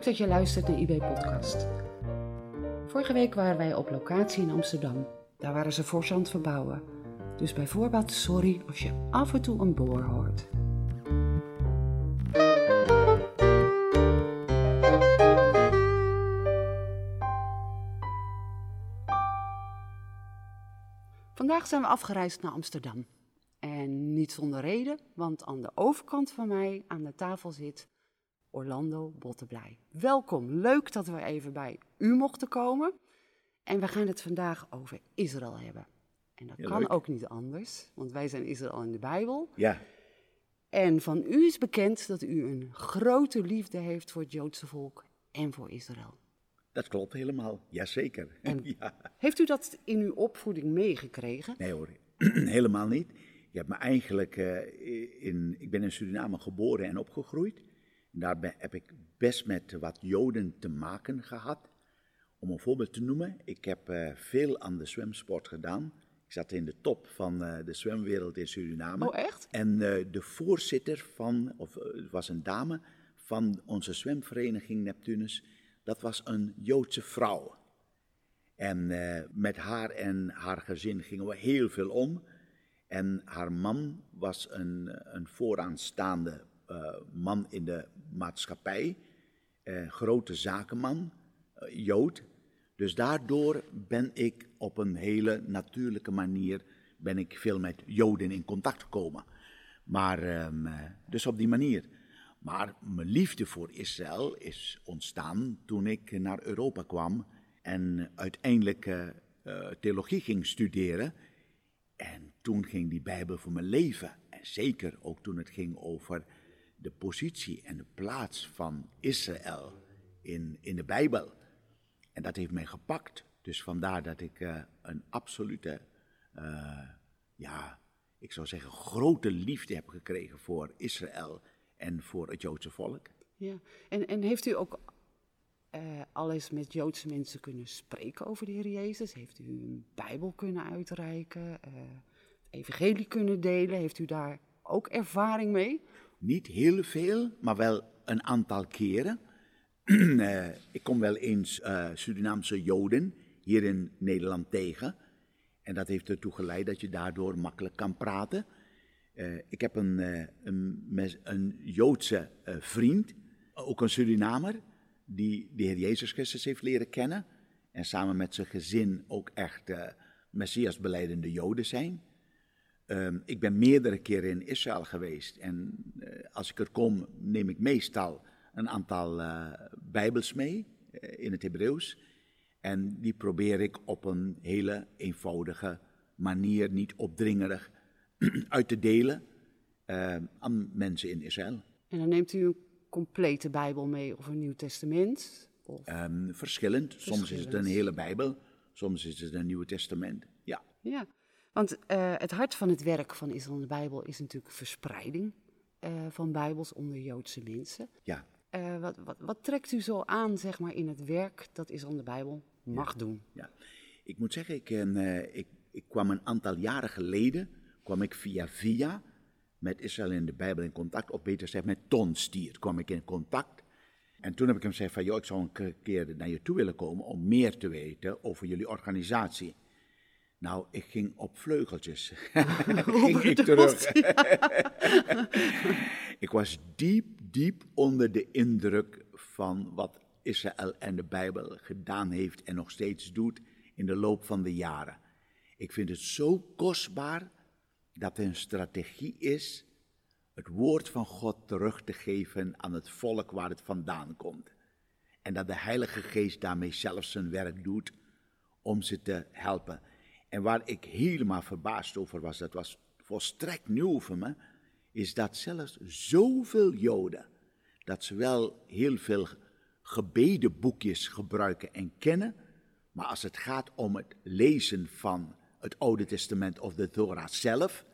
Dat je luistert naar IB Podcast. Vorige week waren wij op locatie in Amsterdam. Daar waren ze fors aan het verbouwen. Dus bij voorbaat sorry als je af en toe een boor hoort. Vandaag zijn we afgereisd naar Amsterdam. En niet zonder reden, want aan de overkant van mij aan de tafel zit Orlando Botteblij. Welkom, leuk dat we even bij u mochten komen. En we gaan het vandaag over Israël hebben. En dat Ja, kan leuk. ook niet anders, want wij zijn Israël in de Bijbel. Ja, En van u is bekend dat u een grote liefde heeft voor het Joodse volk en voor Israël. dat klopt helemaal. Jazeker. En- Ja. Heeft u dat in uw opvoeding meegekregen? Nee hoor, helemaal niet. Me eigenlijk eh, in, ik ben in Suriname geboren en opgegroeid. Daar heb ik best met wat Joden te maken gehad. Om een voorbeeld te noemen, ik heb eh, veel aan de zwemsport gedaan. Ik zat in de top van eh, de zwemwereld in Suriname. Oh, echt? En eh, de voorzitter van, of het was een dame van onze zwemvereniging Neptunus, dat was een Joodse vrouw. En met haar en haar gezin gingen we heel veel om. En haar man was een, een vooraanstaande man in de maatschappij, eh, grote zakenman, eh, Jood. Dus daardoor ben ik op een hele natuurlijke manier ben ik veel met Joden in contact gekomen. Maar ehm, eh, dus op die manier. Maar mijn liefde voor Israël is ontstaan toen ik naar Europa kwam en uiteindelijk eh, theologie ging studeren. En toen ging die Bijbel voor mijn leven. En zeker ook toen het ging over de positie en de plaats van Israël in, in de Bijbel. En dat heeft mij gepakt. Dus vandaar dat ik eh, een absolute, eh, ja, ik zou zeggen, grote liefde heb gekregen voor Israël en voor het Joodse volk. Ja. En, en heeft u ook eh al eens met Joodse mensen kunnen spreken over de Heer Jezus? Heeft u een Bijbel kunnen uitreiken? het evangelie kunnen delen? Heeft u daar ook ervaring mee? Niet heel veel, maar wel een aantal keren. Eh, ik kom wel eens eh, Surinaamse Joden hier in Nederland tegen. En dat heeft ertoe geleid dat je daardoor makkelijk kan praten. Eh, ik heb een, een, een Joodse vriend, ook een Surinamer, die de Heer Jezus Christus heeft leren kennen. En samen met zijn gezin ook echt Messias beleidende Joden zijn. Ehm, ik ben meerdere keren in Israël geweest en eh, als ik er kom, neem ik meestal een aantal eh, Bijbels mee eh, in het Hebreeuws. En die probeer ik op een hele eenvoudige manier, niet opdringerig, uit te delen aan mensen in Israël. En dan neemt u een complete Bijbel mee of een Nieuw Testament? Of, Ehm, verschillend. Soms is het een hele Bijbel, soms is het een Nieuwe Testament. Ja. Ja, want eh, het hart van het werk van Israël in de Bijbel is natuurlijk verspreiding eh, van Bijbels onder Joodse mensen. ja. Eh, wat, wat, wat trekt u zo aan, zeg maar, in het werk dat Israël in de Bijbel mag doen? Ja, ik moet zeggen, ik, eh, ik, ik kwam een aantal jaren geleden, kwam ik via via met Israël in de Bijbel in contact, of beter gezegd met Ton Stier kwam ik in contact. En toen heb ik hem gezegd van, joh, ik zou een ke- keer naar je toe willen komen om meer te weten over jullie organisatie. Nou, ik ging op vleugeltjes. ging ik terug. ik was diep, diep onder de indruk van wat Israël en de Bijbel gedaan heeft en nog steeds doet in de loop van de jaren. Ik vind het zo kostbaar dat er een strategie is het woord van God terug te geven aan het volk waar het vandaan komt. En dat de Heilige Geest daarmee zelf zijn werk doet om ze te helpen. En waar ik helemaal verbaasd over was, dat was volstrekt nieuw voor me, is dat zelfs zoveel Joden, dat ze wel heel veel gebedenboekjes gebruiken en kennen, maar als het gaat om het lezen van het Oude Testament of de Torah zelf,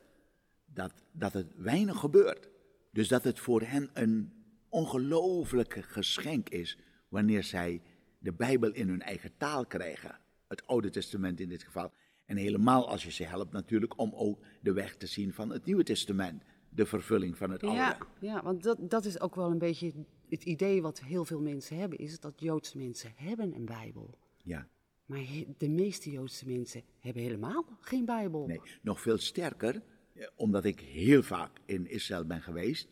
dat, dat het weinig gebeurt. Dus dat het voor hen een ongelooflijk geschenk is wanneer zij de Bijbel in hun eigen taal krijgen. Het Oude Testament in dit geval. En helemaal als je ze helpt natuurlijk om ook de weg te zien van het Nieuwe Testament. De vervulling van het Oude. Ja, ja want dat, dat is ook wel een beetje het idee wat heel veel mensen hebben is dat Joodse mensen hebben een Bijbel. Ja. Maar de meeste Joodse mensen hebben helemaal geen Bijbel. Nee, nog veel sterker, eh, omdat ik heel vaak in Israël ben geweest.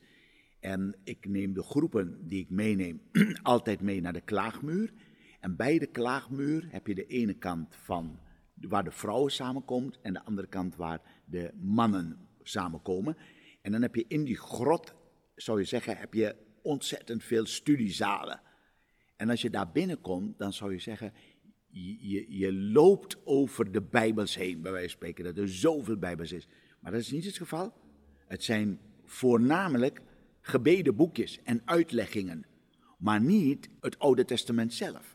En ik neem de groepen die ik meeneem altijd mee naar de klaagmuur. En bij de klaagmuur heb je de ene kant van waar de vrouwen samenkomt en de andere kant waar de mannen samenkomen. En dan heb je in die grot, zou je zeggen, heb je ontzettend veel studiezalen. En als je daar binnenkomt, dan zou je zeggen, je, je, loopt over de Bijbels heen, bij wijze van spreken, dat er zoveel Bijbels is. Maar dat is niet het geval. Het zijn voornamelijk gebeden boekjes en uitleggingen, maar niet het Oude Testament zelf.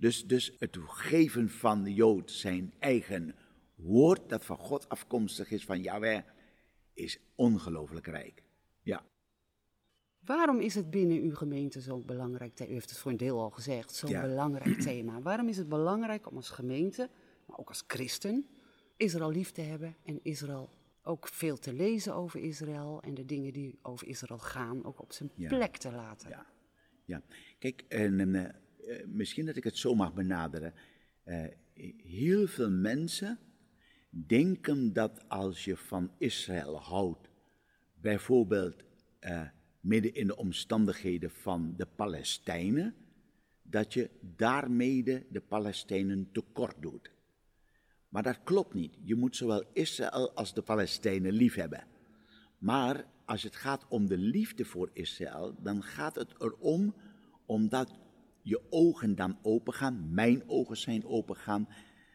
Dus, dus het geven van de Jood zijn eigen woord, dat van God afkomstig is, van Yahweh, is ongelooflijk rijk. Ja. Waarom is het binnen uw gemeente zo'n belangrijk thema? U heeft het voor een deel al gezegd, zo'n Ja. belangrijk thema. Waarom is het belangrijk om als gemeente, maar ook als christen, Israël lief te hebben en Israël ook veel te lezen over Israël en de dingen die over Israël gaan ook op zijn Ja. plek te laten? Ja, ja. Kijk, en, eh, eh, misschien dat ik het zo mag benaderen. Eh, heel veel mensen denken dat als je van Israël houdt, bijvoorbeeld eh, midden in de omstandigheden van de Palestijnen, dat je daarmee de Palestijnen tekort doet. Maar dat klopt niet. Je moet zowel Israël als de Palestijnen liefhebben. Maar als het gaat om de liefde voor Israël, dan gaat het erom omdat je ogen dan opengaan, mijn ogen zijn opengaan,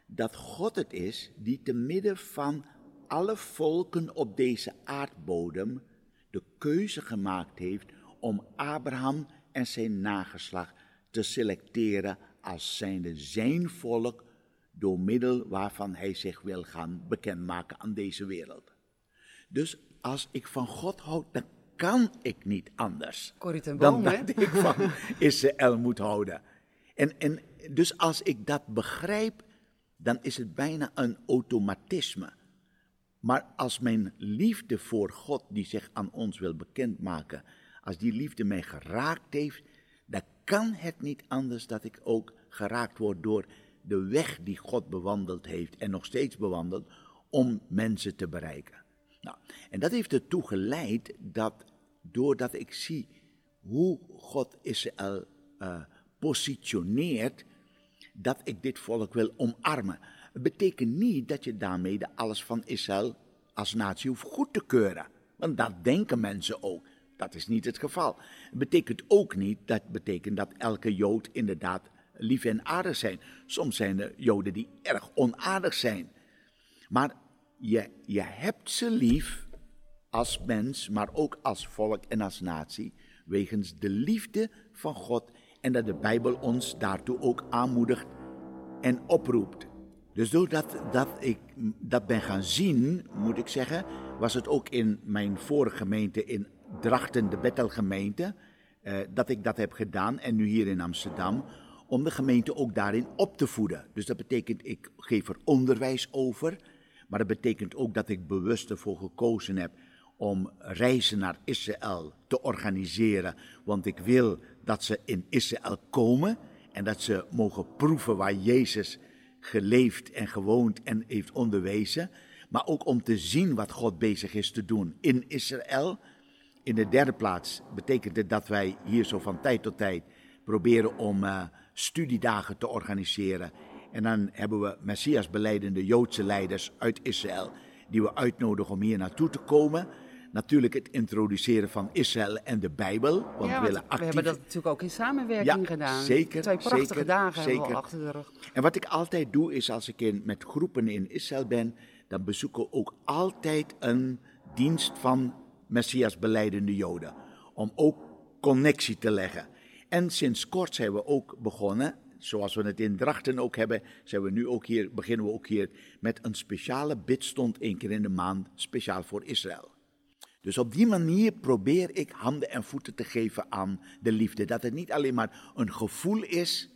dat God het is die te midden van alle volken op deze aardbodem de keuze gemaakt heeft om Abraham en zijn nageslacht te selecteren als zijnde zijn volk door middel waarvan hij zich wil gaan bekendmaken aan deze wereld. Dus als ik van God houd, dan kan ik niet anders Corrie ten dan Boom, hè? dat ik van Israël moet houden. En, en dus als ik dat begrijp, dan is het bijna een automatisme. Maar als mijn liefde voor God, die zich aan ons wil bekendmaken, als die liefde mij geraakt heeft, dan kan het niet anders dat ik ook geraakt word door de weg die God bewandeld heeft en nog steeds bewandelt om mensen te bereiken. Nou, en dat heeft ertoe geleid dat doordat ik zie hoe God Israël eh, positioneert, dat ik dit volk wil omarmen. Het betekent niet dat je daarmee de alles van Israël als natie hoeft goed te keuren. Want dat denken mensen ook. Dat is niet het geval. Het betekent ook niet dat betekent dat elke Jood inderdaad lief en aardig zijn. Soms zijn er Joden die erg onaardig zijn. Maar je, je hebt ze lief als mens, maar ook als volk en als natie, wegens de liefde van God en dat de Bijbel ons daartoe ook aanmoedigt en oproept. Dus doordat dat ik dat ben gaan zien, moet ik zeggen, was het ook in mijn vorige gemeente in Drachten, de Bethelgemeente, eh, dat ik dat heb gedaan en nu hier in Amsterdam, om de gemeente ook daarin op te voeden. Dus dat betekent, ik geef er onderwijs over, maar dat betekent ook dat ik bewust ervoor gekozen heb om reizen naar Israël te organiseren, want ik wil dat ze in Israël komen en dat ze mogen proeven waar Jezus geleefd en gewoond en heeft onderwezen, maar ook om te zien wat God bezig is te doen in Israël. In de derde plaats betekent het dat wij hier zo van tijd tot tijd proberen om uh, studiedagen te organiseren. En dan hebben we Messias beleidende Joodse leiders uit Israël die we uitnodigen om hier naartoe te komen. Natuurlijk het introduceren van Israël en de Bijbel. Want ja, we, willen actief... we hebben dat natuurlijk ook in samenwerking Ja, gedaan. zeker, Twee prachtige zeker, dagen hebben we zeker. al achter de rug. En wat ik altijd doe is als ik in, met groepen in Israël ben, dan bezoeken we ook altijd een dienst van Messias beleidende Joden. Om ook connectie te leggen. En sinds kort zijn we ook begonnen, zoals we het in Drachten ook hebben, zijn we nu ook hier, beginnen we ook hier met een speciale bidstond één keer in de maand, speciaal voor Israël. Dus op die manier probeer ik handen en voeten te geven aan de liefde. Dat het niet alleen maar een gevoel is,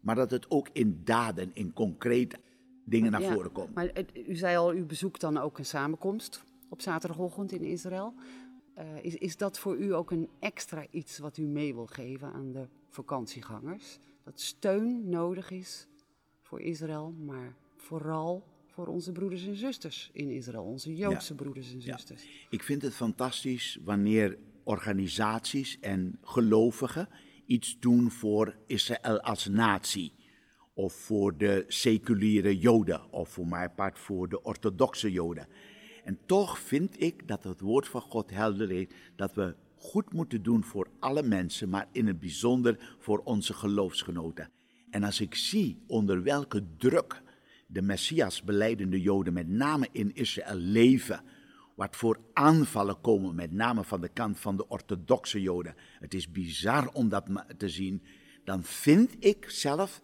maar dat het ook in daden, in concrete dingen naar Ja, voren komt. Maar u zei al, u bezoekt dan ook een samenkomst op zaterdagochtend in Israël. Eh, is, is dat voor u ook een extra iets wat u mee wil geven aan de vakantiegangers? Dat steun nodig is voor Israël, maar vooral voor onze broeders en zusters in Israël, onze Joodse broeders en zusters. Ja. Ik vind het fantastisch wanneer organisaties en gelovigen iets doen voor Israël als natie. Of voor de seculiere Joden, of voor mijn part voor de orthodoxe Joden. En toch vind ik dat het woord van God helder is dat we goed moeten doen voor alle mensen, maar in het bijzonder voor onze geloofsgenoten. En als ik zie onder welke druk de Messias beleidende Joden met name in Israël leven, wat voor aanvallen komen, met name van de kant van de orthodoxe Joden. Het is bizar om dat te zien. Dan vind ik zelf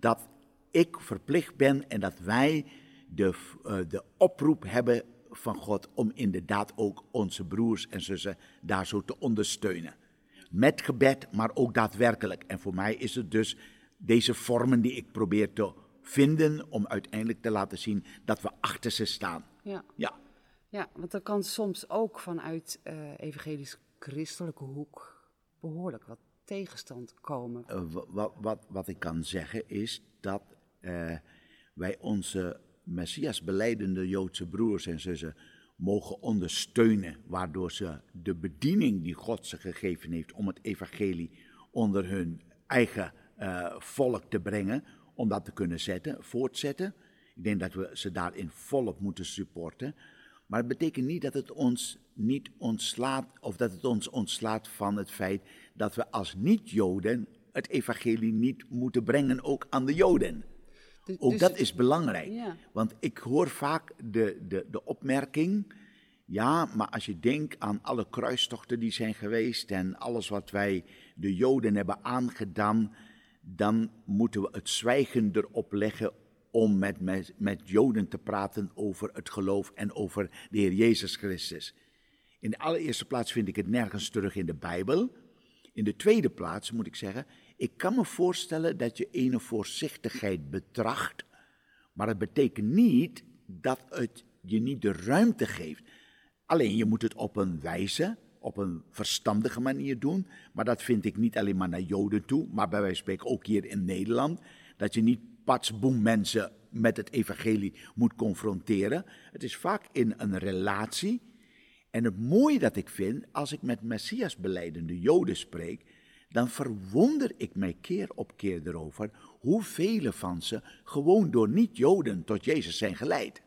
dat ik verplicht ben en dat wij de, uh, de oproep hebben van God om inderdaad ook onze broers en zussen daar zo te ondersteunen. Met gebed, maar ook daadwerkelijk. En voor mij is het dus deze vormen die ik probeer te vinden om uiteindelijk te laten zien dat we achter ze staan. Ja. ja. Ja, want er kan soms ook vanuit uh, evangelisch-christelijke hoek behoorlijk wat tegenstand komen. Uh, wat, wat, wat ik kan zeggen is dat uh, wij onze Messias beleidende Joodse broers en zussen mogen ondersteunen, waardoor ze de bediening die God ze gegeven heeft om het evangelie onder hun eigen volk te brengen, om dat te kunnen zetten, voortzetten. Ik denk dat we ze daarin volop moeten supporten. Maar het betekent niet dat het ons niet ontslaat, of dat het ons ontslaat van het feit dat we als niet-Joden het evangelie niet moeten brengen, ook aan de Joden. Dus, ook dus dat is belangrijk. Want ik hoor vaak de, de, de opmerking, ja, maar als je denkt aan alle kruistochten die zijn geweest en alles wat wij de Joden hebben aangedaan, dan moeten we het zwijgen erop leggen om met, met, met Joden te praten over het geloof en over de Heer Jezus Christus. In de allereerste plaats vind ik het nergens terug in de Bijbel. In de tweede plaats moet ik zeggen, ik kan me voorstellen dat je ene voorzichtigheid betracht, maar het betekent niet dat het je niet de ruimte geeft. Alleen je moet het op een wijze, op een verstandige manier doen, maar dat vind ik niet alleen maar naar Joden toe, maar bij wijze van spreken ook hier in Nederland, dat je niet patsboom mensen met het evangelie moet confronteren. Het is vaak in een relatie. En het mooie dat ik vind, als ik met Messias beleidende Joden spreek, dan verwonder ik mij keer op keer erover hoeveel van ze gewoon door niet-Joden tot Jezus zijn geleid.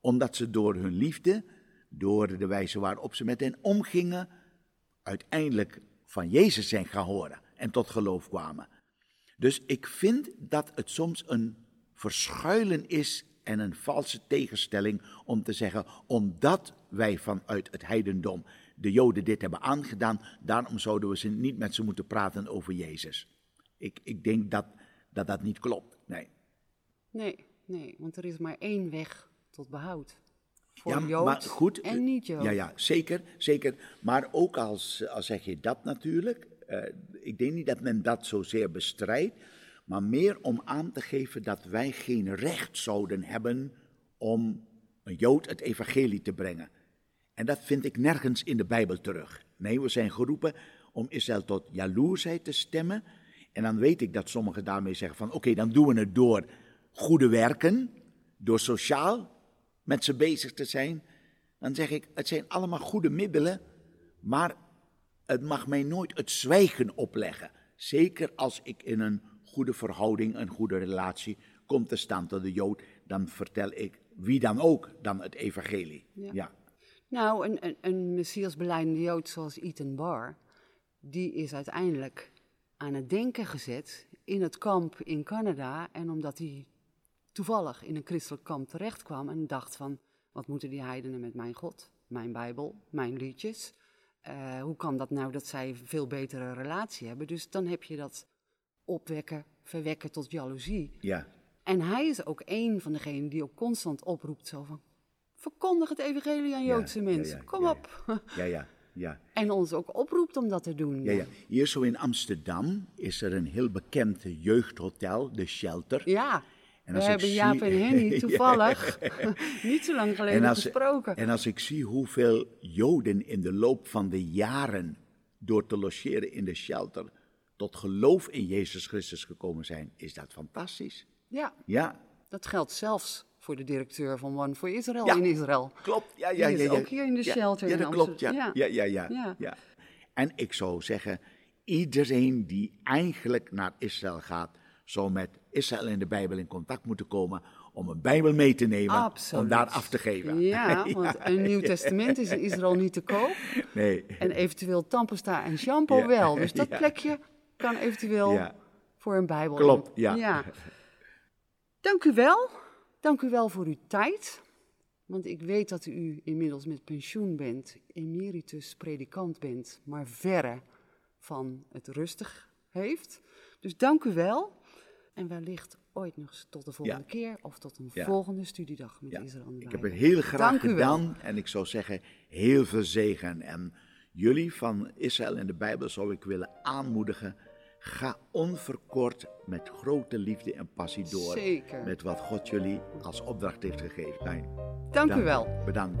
Omdat ze door hun liefde, door de wijze waarop ze met hen omgingen, uiteindelijk van Jezus zijn gaan horen en tot geloof kwamen. Dus ik vind dat het soms een verschuilen is en een valse tegenstelling om te zeggen, omdat wij vanuit het heidendom de Joden dit hebben aangedaan, daarom zouden we ze niet met ze moeten praten over Jezus. Ik, ik denk dat, dat dat niet klopt. Nee. Nee, nee, want er is maar één weg tot behoud. Voor ja, Jood maar goed, en niet Jood. Ja, ja, zeker, zeker. Maar ook als, als zeg je dat natuurlijk, uh, ik denk niet dat men dat zozeer bestrijdt, maar meer om aan te geven dat wij geen recht zouden hebben om een Jood het evangelie te brengen. En dat vind ik nergens in de Bijbel terug. Nee, we zijn geroepen om Israël tot jaloersheid te stemmen. En dan weet ik dat sommigen daarmee zeggen van oké, dan doen we het door goede werken, door sociaal met ze bezig te zijn. Dan zeg ik, het zijn allemaal goede middelen, maar het mag mij nooit het zwijgen opleggen. Zeker als ik in een goede verhouding, een goede relatie kom te staan tot de Jood, dan vertel ik wie dan ook dan het evangelie. Ja. Nou, een, een, een Messias beleidende Jood zoals Ethan Barr, die is uiteindelijk aan het denken gezet in het kamp in Canada. En omdat hij toevallig in een christelijk kamp terecht kwam en dacht van, wat moeten die heidenen met mijn God, mijn Bijbel, mijn liedjes... Uh, hoe kan dat nou dat zij een veel betere relatie hebben? Dus dan heb je dat opwekken, verwekken tot jaloezie. Ja. En hij is ook een van degenen die ook constant oproept zo van... Verkondig het evangelie aan Joodse mensen, kom op. Ja, ja, ja. En ons ook oproept om dat te doen. Ja, ja. Hier zo in Amsterdam is er een heel bekend jeugdhotel, de Shelter. Ja. En We als hebben zie- Jaap en Henny toevallig niet zo lang geleden En als- gesproken. En als ik zie hoeveel Joden in de loop van de jaren door te logeren in de shelter tot geloof in Jezus Christus gekomen zijn, is dat fantastisch. Ja, Ja, dat geldt zelfs voor de directeur van One for Israel Ja. in Israël. klopt. Ja, ja, Die ja, is ja. ook hier in de Ja, shelter Ja, in dat klopt. Ja. Ja. Ja, ja, En ik zou zeggen, iedereen die eigenlijk naar Israël gaat, zou met Israël en de Bijbel in contact moeten komen om een Bijbel mee te nemen, Absoluut. om daar af te geven. Ja, want een Nieuw Testament is in Israël niet te koop. Nee. En eventueel tandpasta en shampoo Ja. wel. Dus dat plekje kan eventueel voor een Bijbel. Klopt, ja. Dank u wel. Dank u wel voor uw tijd. Want ik weet dat u inmiddels met pensioen bent, emeritus predikant bent, maar verre van het rustig heeft. Dus dank u wel. En wellicht ooit nog tot de volgende Ja. keer of tot een Ja. volgende studiedag met Ja, Israël ik heb het heel graag Dank gedaan en ik zou zeggen heel veel zegen. En jullie van Israël en de Bijbel zou ik willen aanmoedigen. Ga onverkort met grote liefde en passie door Zeker. met wat God jullie als opdracht heeft gegeven. Nee, Dank u dank. wel. Bedankt.